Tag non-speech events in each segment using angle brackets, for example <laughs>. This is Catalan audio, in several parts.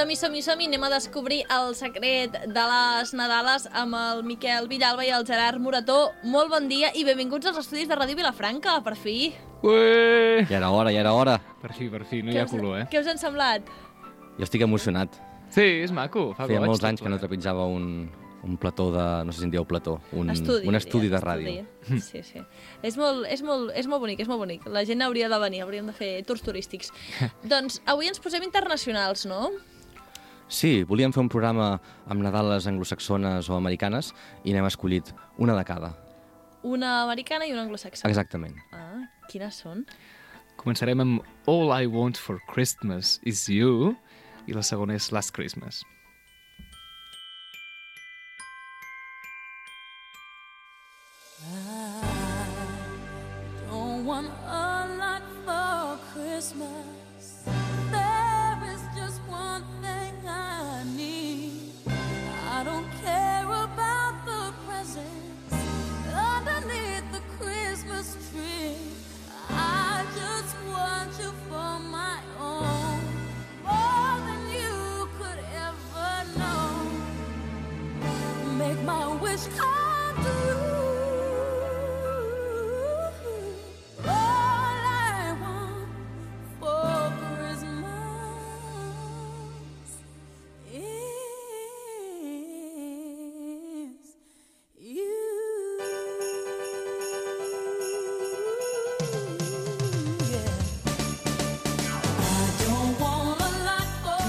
som-hi, som-hi, som-hi. Anem a descobrir el secret de les Nadales amb el Miquel Villalba i el Gerard Morató. Molt bon dia i benvinguts als estudis de Ràdio Vilafranca, per fi. Ué! Ja era hora, ja era hora. Per fi, per fi, no Què hi ha us- color, eh? Què us han semblat? Jo estic emocionat. Sí, és maco, fa Feia goig. molts anys que no plegat. trepitjava un, un plató de... No sé si en dieu plató. Un, estudi. un estudi diria, de ràdio. estudi. Sí, sí. És molt, és, molt, és molt bonic, és molt bonic. La gent hauria de venir, hauríem de fer tours turístics. <laughs> doncs avui ens posem internacionals, no? Sí, volíem fer un programa amb Nadales anglosaxones o americanes i n'hem escollit una de cada. Una americana i una anglosaxona. Exactament. Ah, quines són? Començarem amb All I Want for Christmas is You i la segona és Last Christmas. Make my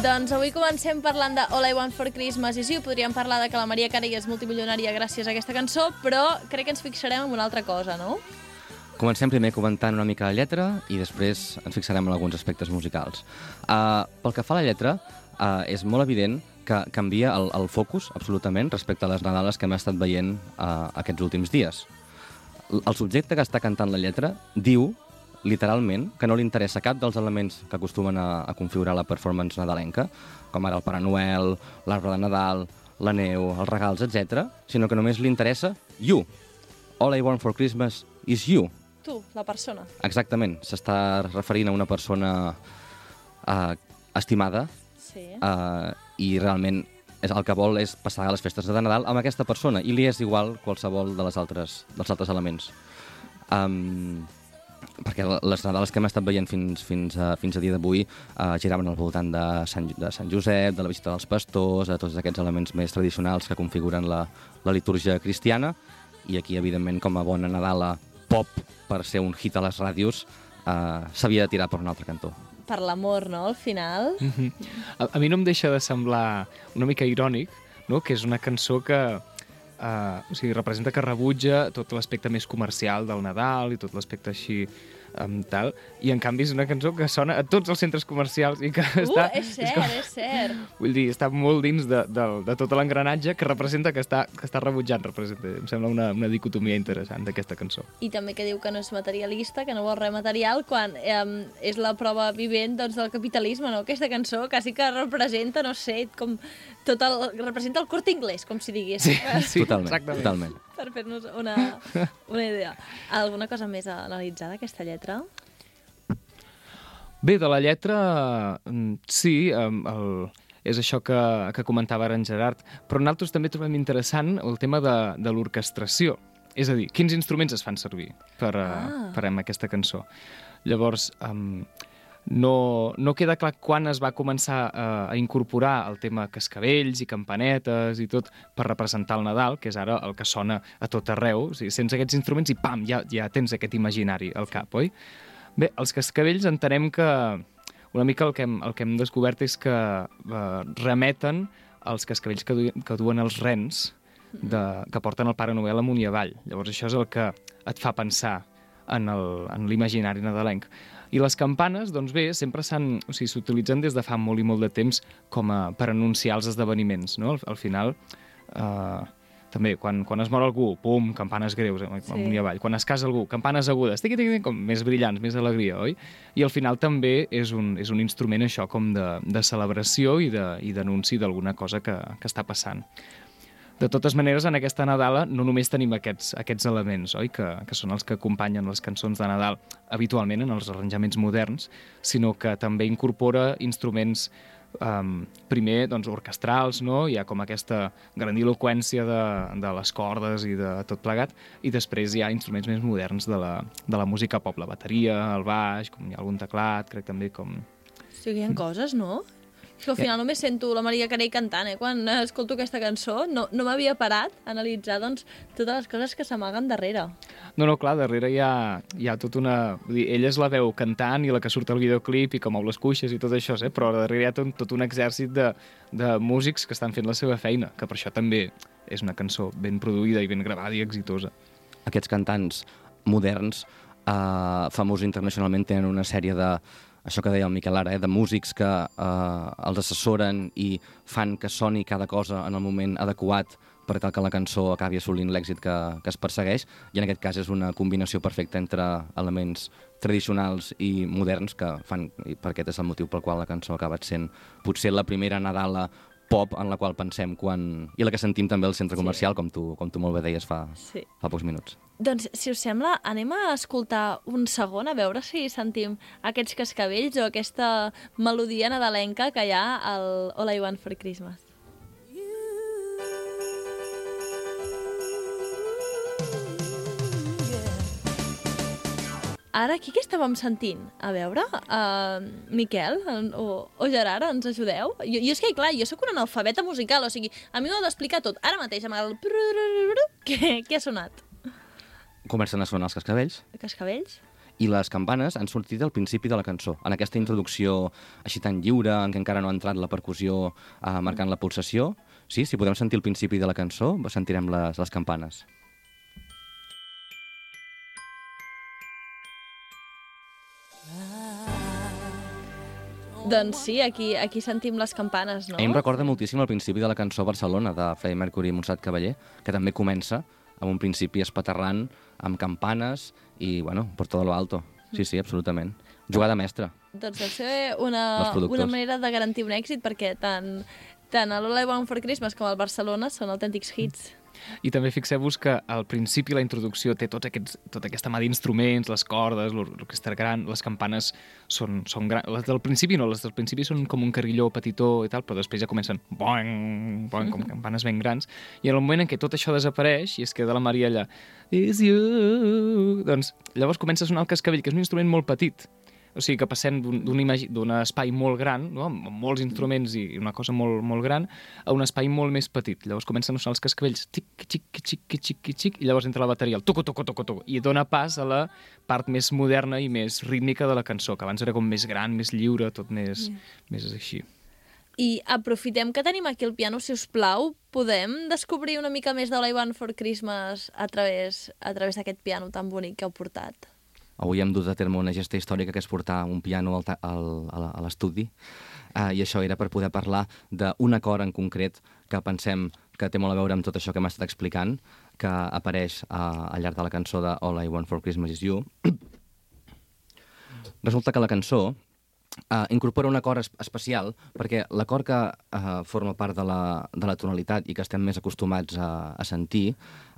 Doncs avui comencem parlant de All I Want for Christmas is You. Podríem parlar de que la Maria Carey és multimilionària gràcies a aquesta cançó, però crec que ens fixarem en una altra cosa, no? Comencem primer comentant una mica la lletra i després ens fixarem en alguns aspectes musicals. Uh, pel que fa a la lletra, uh, és molt evident que canvia el, el focus absolutament respecte a les Nadales que hem estat veient uh, aquests últims dies. El subjecte que està cantant la lletra diu, literalment, que no li interessa cap dels elements que acostumen a, a configurar la performance nadalenca, com ara el Pare Noel, l'arbre de Nadal, la neu, els regals, etc, sinó que només li interessa you. All I want for Christmas is you. Tu, la persona. Exactament, s'està referint a una persona uh, estimada Sí. uh, i realment és el que vol és passar les festes de Nadal amb aquesta persona i li és igual qualsevol de les altres, dels altres elements. Um, perquè les Nadales que hem estat veient fins, fins, a, fins a dia d'avui uh, giraven al voltant de Sant, de Sant Josep, de la visita dels pastors, de tots aquests elements més tradicionals que configuren la, la litúrgia cristiana i aquí, evidentment, com a bona Nadala pop per ser un hit a les ràdios, uh, s'havia de tirar per un altre cantó. Per l'amor, no?, al final. Mhm. A, a mi no em deixa de semblar una mica irònic, no? que és una cançó que uh, o sigui, representa que rebutja tot l'aspecte més comercial del Nadal i tot l'aspecte així um, tal, i en canvi és una cançó que sona a tots els centres comercials i que Uh, està... és cert, com- és cert. <laughs> Vull dir, està molt dins de, de, de tot l'engranatge que representa que està, que està rebutjant. Representa. Em sembla una, una dicotomia interessant d'aquesta cançó. I també que diu que no és materialista, que no vol res material, quan eh, és la prova vivent doncs, del capitalisme, no? Aquesta cançó quasi que representa, no sé, com tot el, representa el cort inglès, com si digués. sí totalment, exactament. totalment. per fer-nos una, una idea. Alguna cosa més a analitzar d'aquesta lletra? Bé, de la lletra, mm, sí, el, és això que, que comentava ara en Gerard, però nosaltres també trobem interessant el tema de, de l'orquestració. És a dir, quins instruments es fan servir per, Ah. ah. per a aquesta cançó. Llavors, um, no, no queda clar quan es va començar a, a incorporar el tema cascabells i campanetes i tot per representar el Nadal, que és ara el que sona a tot arreu. O sigui, sense aquests instruments i pam, ja, ja tens aquest imaginari al cap, oi? Bé, els cascabells entenem que una mica el que hem, el que hem descobert és que eh, remeten als cascabells que, du que duen els rens de, que porten el Pare Noel amunt i avall. Llavors això és el que et fa pensar en l'imaginari nadalenc. I les campanes, doncs bé, sempre s'han... O sigui, s'utilitzen des de fa molt i molt de temps com a, per anunciar els esdeveniments, no? Al, al final, eh, també, quan, quan es mor algú, pum, campanes greus, eh, Sí. amunt i avall. Quan es casa algú, campanes agudes, tiqui, tiqui, tiqui, com més brillants, més alegria, oi? I al final també és un, és un instrument això com de, de celebració i d'anunci d'alguna cosa que, que està passant. De totes maneres, en aquesta Nadala no només tenim aquests, aquests elements, oi?, que, que són els que acompanyen les cançons de Nadal habitualment en els arranjaments moderns, sinó que també incorpora instruments um, primer doncs, orquestrals, no? hi ha com aquesta grandiloquència de, de les cordes i de tot plegat, i després hi ha instruments més moderns de la, de la música pop, la bateria, el baix, com hi ha algun teclat, crec també com... Sí hi ha coses, no? És que al final només sento la Maria Carey cantant, eh? Quan escolto aquesta cançó no, no m'havia parat a analitzar doncs, totes les coses que s'amaguen darrere. No, no, clar, darrere hi ha, hi ha tota una... Vull dir, ella és la veu cantant i la que surt al videoclip i mou les cuixes i tot això, eh? però darrere hi ha tot, tot un exèrcit de, de músics que estan fent la seva feina, que per això també és una cançó ben produïda i ben gravada i exitosa. Aquests cantants moderns, eh, famosos internacionalment, tenen una sèrie de això que deia el Miquel ara, eh, de músics que eh, els assessoren i fan que soni cada cosa en el moment adequat per tal que la cançó acabi assolint l'èxit que, que es persegueix, i en aquest cas és una combinació perfecta entre elements tradicionals i moderns que fan, i per aquest és el motiu pel qual la cançó ha acabat sent potser la primera Nadala pop en la qual pensem quan... i la que sentim també al centre comercial, com, tu, com tu molt bé deies fa, Sí. fa pocs minuts. Doncs, si us sembla, anem a escoltar un segon, a veure si sentim aquests cascavells o aquesta melodia nadalenca que hi ha al All I Want for Christmas. Ara, aquí què estàvem sentint? A veure, uh, Miquel en- o, o Gerard, ens ajudeu? Jo, jo és que, clar, jo sóc un analfabeta musical, o sigui, a mi m'ho heu d'explicar tot. Ara mateix, amb el... Què, què ha sonat? Comencen a sonar els cascavells, Cascavells? i les campanes han sortit al principi de la cançó, en aquesta introducció així tan lliure, en què encara no ha entrat la percussió eh, marcant la pulsació. Sí, si podem sentir el principi de la cançó, sentirem les, les campanes. Doncs sí, aquí, aquí sentim les campanes, no? A mi em recorda moltíssim el principi de la cançó Barcelona, de Freddie Mercury i Montserrat Cavaller, que també comença amb un principi espaterrant, amb campanes i, bueno, por todo lo alto. Sí, sí, absolutament. Jugada mestra. Doncs deu ser una, una manera de garantir un èxit, perquè tant, tant el All I Want for Christmas com el Barcelona són autèntics hits. I també fixeu-vos que al principi la introducció té tots aquests, tota aquesta mà d'instruments, les cordes, l'or- l'orquestra gran, les campanes són, són grans. Les del principi no, les del principi són com un carilló petitó i tal, però després ja comencen boing, boing, com campanes ben grans. I en el moment en què tot això desapareix i es queda la Maria allà, is you, doncs llavors comença a sonar el cascavell, que és un instrument molt petit. O sigui que passem d'un espai molt gran, no? amb molts instruments i una cosa molt, molt gran, a un espai molt més petit. Llavors comencen a sonar els cascavells, tic, xic, xic, xic, xic, i llavors entra la bateria, el toco, toco, toco, toco, i dona pas a la part més moderna i més rítmica de la cançó, que abans era com més gran, més lliure, tot més, més així. I aprofitem que tenim aquí el piano, si us plau, podem descobrir una mica més de Want for Christmas a través, a través d'aquest piano tan bonic que heu portat. Avui hem dut a terme una gesta històrica que és portar un piano al, al, a l'estudi uh, i això era per poder parlar d'un acord en concret que pensem que té molt a veure amb tot això que hem estat explicant, que apareix uh, al llarg de la cançó de All I Want for Christmas is You. Resulta que la cançó uh, incorpora un acord es especial perquè l'acord que uh, forma part de la, de la tonalitat i que estem més acostumats a, a sentir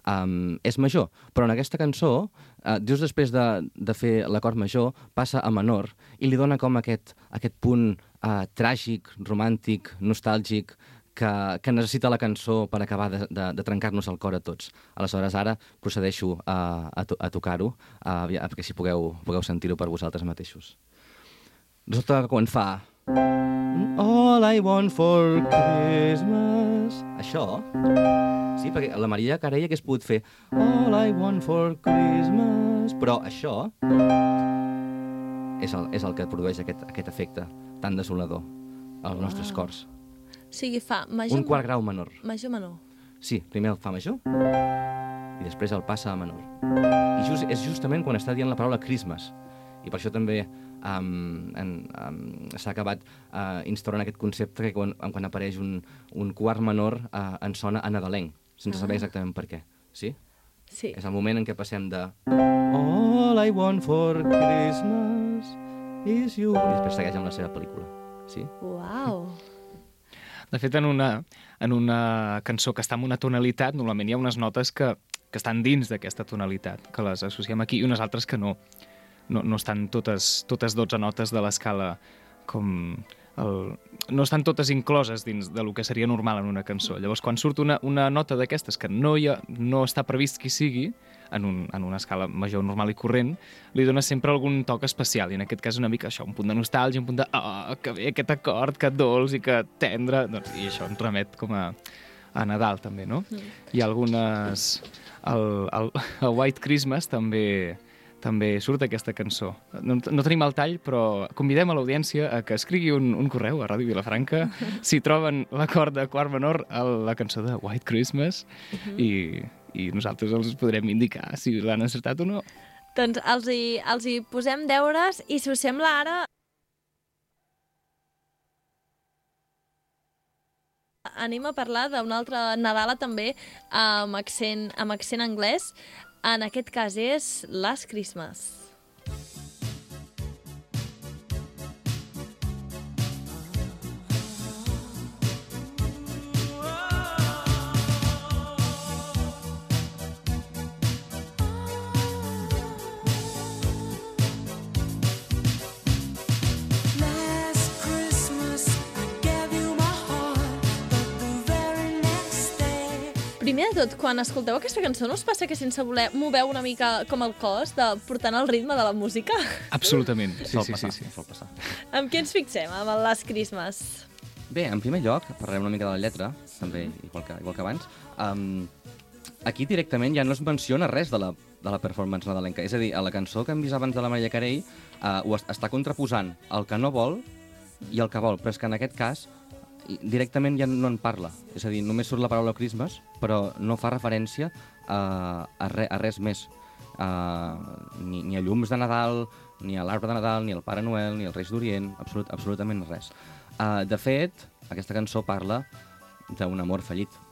um, és major. Però en aquesta cançó, uh, just després de, de fer l'acord major, passa a menor i li dona com aquest, aquest punt uh, tràgic, romàntic, nostàlgic, que, que necessita la cançó per acabar de, de, de trencar-nos el cor a tots. Aleshores, ara procedeixo a, a, to a tocar-ho, uh, perquè així pugueu, pugueu sentir-ho per vosaltres mateixos. Resulta que quan fa... All I want for Christmas... Això... Sí, perquè la Maria Carey hagués pogut fer All I want for Christmas... Però això és el, és el que produeix aquest, aquest efecte tan desolador als nostres cors. O sigui, fa major... Un quart grau menor. Major menor. Sí, primer el fa major i després el passa a menor. I just, és justament quan està dient la paraula Christmas. I per això també um, en, um, s'ha acabat uh, instaurant aquest concepte que quan, quan apareix un, un quart menor uh, en sona a nadalenc, sense saber exactament per què. Sí? Sí. És el moment en què passem de All I want for Christmas is you i després segueix amb la seva pel·lícula. Sí? Uau. De fet, en una, en una cançó que està en una tonalitat, normalment hi ha unes notes que, que estan dins d'aquesta tonalitat, que les associem aquí, i unes altres que no. No, no estan totes, totes 12 notes de l'escala com... El... No estan totes incloses dins de lo que seria normal en una cançó. Llavors, quan surt una, una nota d'aquestes que no, hi ha, no està previst qui sigui, en, un, en una escala major, normal i corrent, li dona sempre algun toc especial, i en aquest cas una mica això, un punt de nostàlgia, un punt de oh, que bé aquest acord, que dolç i que tendre, doncs, i això ens remet com a, a Nadal també, no? Mm. Hi ha algunes... El, el, el White Christmas també també surt aquesta cançó. No, no tenim el tall, però convidem a l'audiència a que escrigui un, un correu a Ràdio Vilafranca <laughs> si troben l'acord de quart menor a la cançó de White Christmas uh -huh. i, i nosaltres els podrem indicar si l'han encertat o no. Doncs els hi, els hi posem deures i si us sembla ara anem a parlar d'una altra Nadala també amb accent, amb accent anglès. En aquest cas és Last Christmas. Tot, quan escolteu aquesta cançó, no us passa que sense voler moveu una mica com el cos de portant el ritme de la música? Absolutament, sí, sol sí, passar, sí, sí. Sol passar. amb què ens fixem, amb el Last Christmas? Bé, en primer lloc, parlarem una mica de la lletra, també, igual que, igual que abans. Um, aquí directament ja no es menciona res de la, de la performance nadalenca. És a dir, a la cançó que hem vist abans de la Maria Carey uh, ho es- està contraposant el que no vol i el que vol, però és que en aquest cas directament ja no en parla. És a dir, només surt la paraula Christmas, però no fa referència a, a, re, a res més. Uh, ni, ni a llums de Nadal, ni a l'arbre de Nadal, ni al Pare Noel, ni als Reis d'Orient, absolut, absolutament res. Uh, de fet, aquesta cançó parla d'un amor fallit.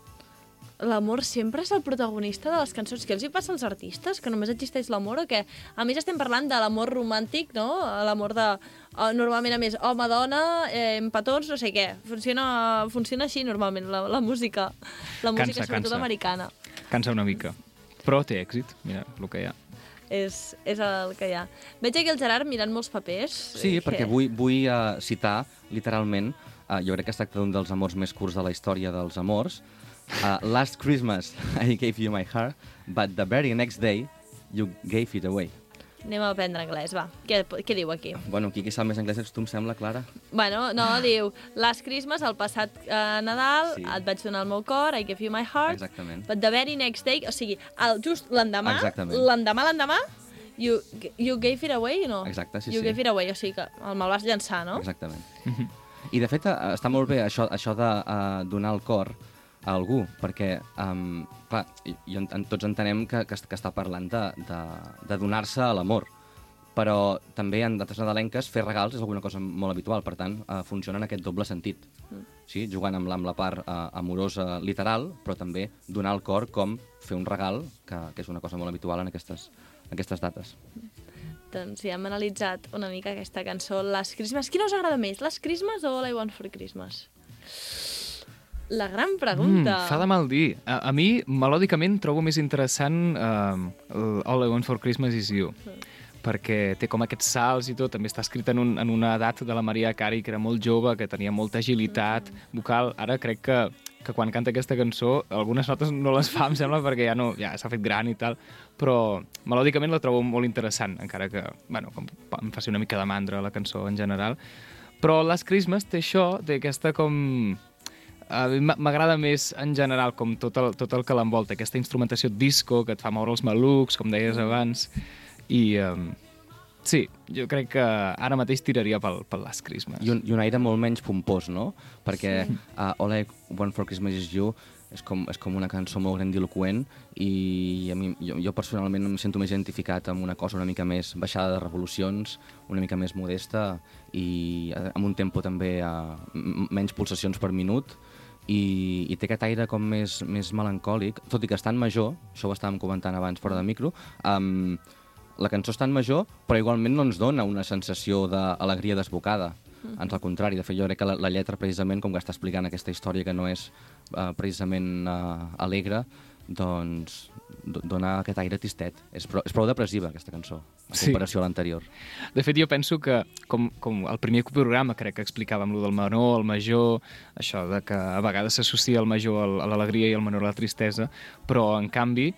L'amor sempre és el protagonista de les cançons. Què els hi passa als artistes? Que només existeix l'amor o què? A més estem parlant de l'amor romàntic, no? L'amor de... eh, Normalment, a més, home-dona, eh, en petons, no sé què. Funciona, funciona així, normalment, la, la música. La música, Cansa, sobretot cansa. americana. Cansa una mica. Però té èxit, mira, el que hi ha. És, és el que hi ha. Veig aquí el Gerard mirant molts papers. Sí, eh, perquè que- vull, vull uh, citar, literalment, uh, jo crec que es tracta d'un dels amors més curts de la història dels amors. Uh, Last Christmas <laughs> I gave you my heart, but the very next day you gave it away. Anem a aprendre anglès, va. Què, què diu aquí? Bueno, aquí qui sap més anglès ets tu, em sembla, Clara? Bueno, no, <laughs> diu Last Christmas, el passat eh, Nadal, Sí. et vaig donar el meu cor, I give you my heart, Exactament. but the very next day, o sigui, el, just l'endemà, l'endemà, l'endemà, you, you gave it away, no? Exacte, sí, you sí. gave it away, o sigui que el me'l vas llançar, no? Exactament. <laughs> I, de fet, eh, està molt bé això, això de uh, donar el cor a algú, perquè, um, clar, i, i en, en, tots entenem que, que, que està parlant de, de, de donar-se a l'amor, però també en dates nadalenques fer regals és alguna cosa molt habitual, per tant, uh, funciona en aquest doble sentit. Sí? Jugant amb la, amb la part uh, amorosa literal, però també donar el cor com fer un regal, que, que és una cosa molt habitual en aquestes, en aquestes dates. Doncs ja hem analitzat una mica aquesta cançó, Last Christmas. Quina us agrada més, Last Christmas o All I Want for Christmas? La gran pregunta. Mm, fa de mal dir. A, a mi, melòdicament, trobo més interessant uh, All I Want for Christmas is You perquè té com aquests salts i tot, també està escrit en, un, en una edat de la Maria Carey, que era molt jove, que tenia molta agilitat vocal. Ara crec que, que quan canta aquesta cançó, algunes notes no les fa, em sembla, perquè ja no ja s'ha fet gran i tal, però melòdicament la trobo molt interessant, encara que, bueno, com em faci una mica de mandra la cançó en general. Però Last Christmas té això, té aquesta com a mi m'a- m'agrada més en general com tot el, tot el que l'envolta, aquesta instrumentació disco que et fa moure els malucs, com deies abans, i um, sí, jo crec que ara mateix tiraria pel, pel Last Christmas. I un, I un aire molt menys pompós, no? Perquè sí. uh, All I Want for Christmas is You és com, és com una cançó molt grandiloquent i a mi, jo, jo personalment em sento més identificat amb una cosa una mica més baixada de revolucions, una mica més modesta i eh, amb un tempo també uh, menys pulsacions per minut i, i té aquest aire com més, més melancòlic, tot i que està en major, això ho estàvem comentant abans fora de micro, um, la cançó està en major, però igualment no ens dona una sensació d'alegria desbocada. ans al contrari. De fet, jo crec que la, la lletra, precisament, com que està explicant aquesta història que no és uh, precisament uh, alegre, doncs do- dona aquest aire tistet. És prou, és prou depressiva, aquesta cançó, en Sí. comparació a l'anterior. De fet, jo penso que, com, com el primer programa crec que explicàvem lo del menor, el major, això de que a vegades s'associa el major a l'alegria i el menor a la tristesa, però, en canvi,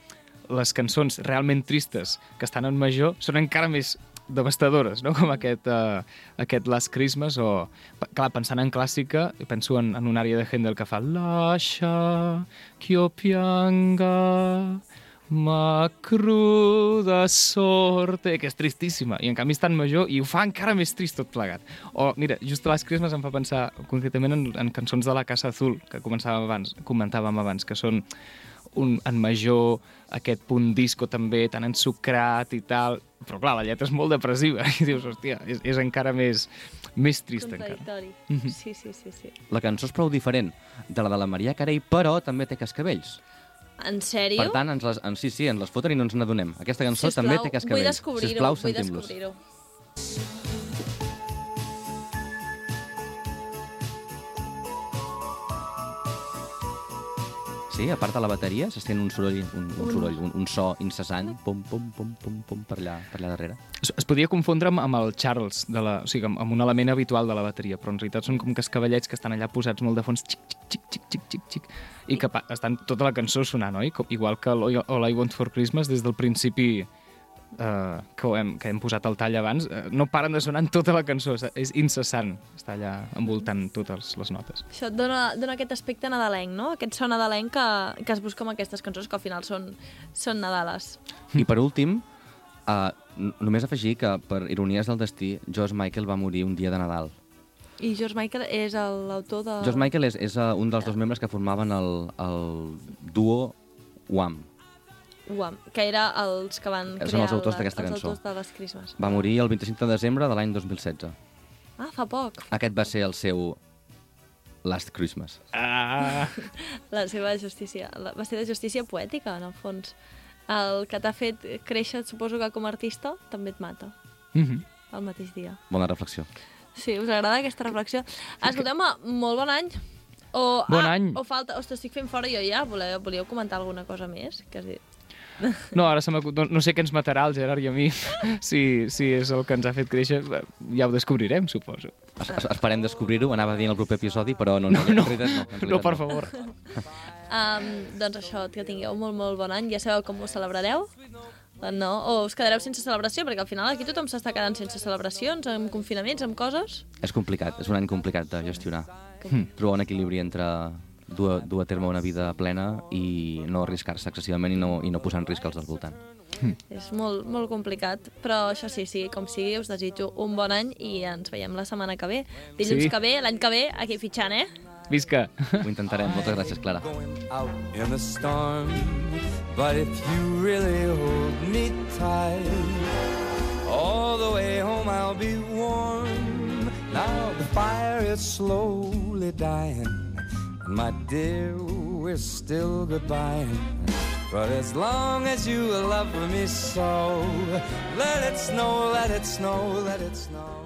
les cançons realment tristes que estan en major són encara més devastadores, no? <laughs> com aquest, uh, aquest Last Christmas o, clar, pensant en clàssica, penso en, en una àrea de Handel que fa Lascia que io pianga ma cruda sorte, que és tristíssima, i en canvi és tan major i ho fa encara més trist tot plegat. O, mira, just Last Christmas em fa pensar concretament en, en cançons de la Casa Azul, que començàvem abans, comentàvem abans, que són un, en major, aquest punt disco també, tan ensucrat i tal, però clar, la lletra és molt depressiva, <laughs> i dius, hòstia, és, és encara més, més trist encara. Contradictori. Sí, sí, sí, sí. La cançó és prou diferent de la de la Maria Carey, però també té cascabells. En sèrio? Per tant, ens les, en, sí, sí, ens les foten i no ens n'adonem. Aquesta cançó Sisplau, també té Vull cascabells. descobrir-ho, Sisplau, vull descobrir-ho. Sí, a part de la bateria, s'estén un soroll, un, un, soroll, un, un so incessant, pum, pum, pum, pum, pum, per allà, per allà darrere. Es, es podria confondre amb, amb el Charles, de la, o sigui, amb, amb un element habitual de la bateria, però en realitat són com cascavellets que estan allà posats molt de fons, xic, xic, xic, xic, xic, xic, xic, i que pa, estan tota la cançó sonant, oi? Com, igual que l'All All I Want For Christmas, des del principi eh, que, ho hem, que hem posat el tall abans, eh, no paren de sonar en tota la cançó, és, incessant, està allà envoltant totes les notes. Això et dona, dona aquest aspecte nadalenc, no? Aquest so nadalenc que, que es busca amb aquestes cançons que al final són, són nadales. I per últim, uh, només afegir que, per ironies del destí, George Michael va morir un dia de Nadal. I George Michael és l'autor de... George Michael és, és uh, un dels dos membres que formaven el, el duo Wham. Uam, que era els que van Són crear els autors d'aquesta els cançó. autors de les Christmas. Va morir el 25 de desembre de l'any 2016. Ah, fa poc. Aquest va ser el seu Last Christmas. Ah! <laughs> La seva justícia. La, va ser de justícia poètica, en el fons. El que t'ha fet créixer, suposo que com a artista, també et mata Mm -hmm. el mateix dia. Bona reflexió. Sí, us agrada aquesta reflexió? Escolteu-me, molt bon any. O, Bon ah, any. O falta... Ostres, estic fent fora jo ja. Voleu, volíeu comentar alguna cosa més? Que has dit? No, ara se no, no sé què ens matarà el Gerard i a mi, <laughs> si, si és el que ens ha fet créixer, ja ho descobrirem, suposo. Es, es, esperem descobrir-ho, anava en el proper episodi, però no, no, No, no, no. Realitat no, per favor. <laughs> Um, doncs això, que tingueu molt, molt bon any. Ja sabeu com ho celebrareu? Eh, No? O us quedareu sense celebració? Perquè al final aquí tothom s'està quedant sense celebracions, amb confinaments, amb coses. És complicat, és un any complicat de gestionar. Mm. Trobar un equilibri entre dur, dur a terme una vida plena i no arriscar-se excessivament i no, i no posar en risc els del voltant. És molt, molt complicat, però això sí, sí, com sigui, us desitjo un bon any i ens veiem la setmana que ve. Dilluns Sí. que ve, l'any que ve, aquí fitxant, eh? Visca! Ho intentarem. Moltes gràcies, Clara. in the storm. But if you really hold me tight, all the way home I'll be warm. Now the fire is slowly dying, my dear, we're still goodbye. But as long as you love me so, let it snow, let it snow, let it snow.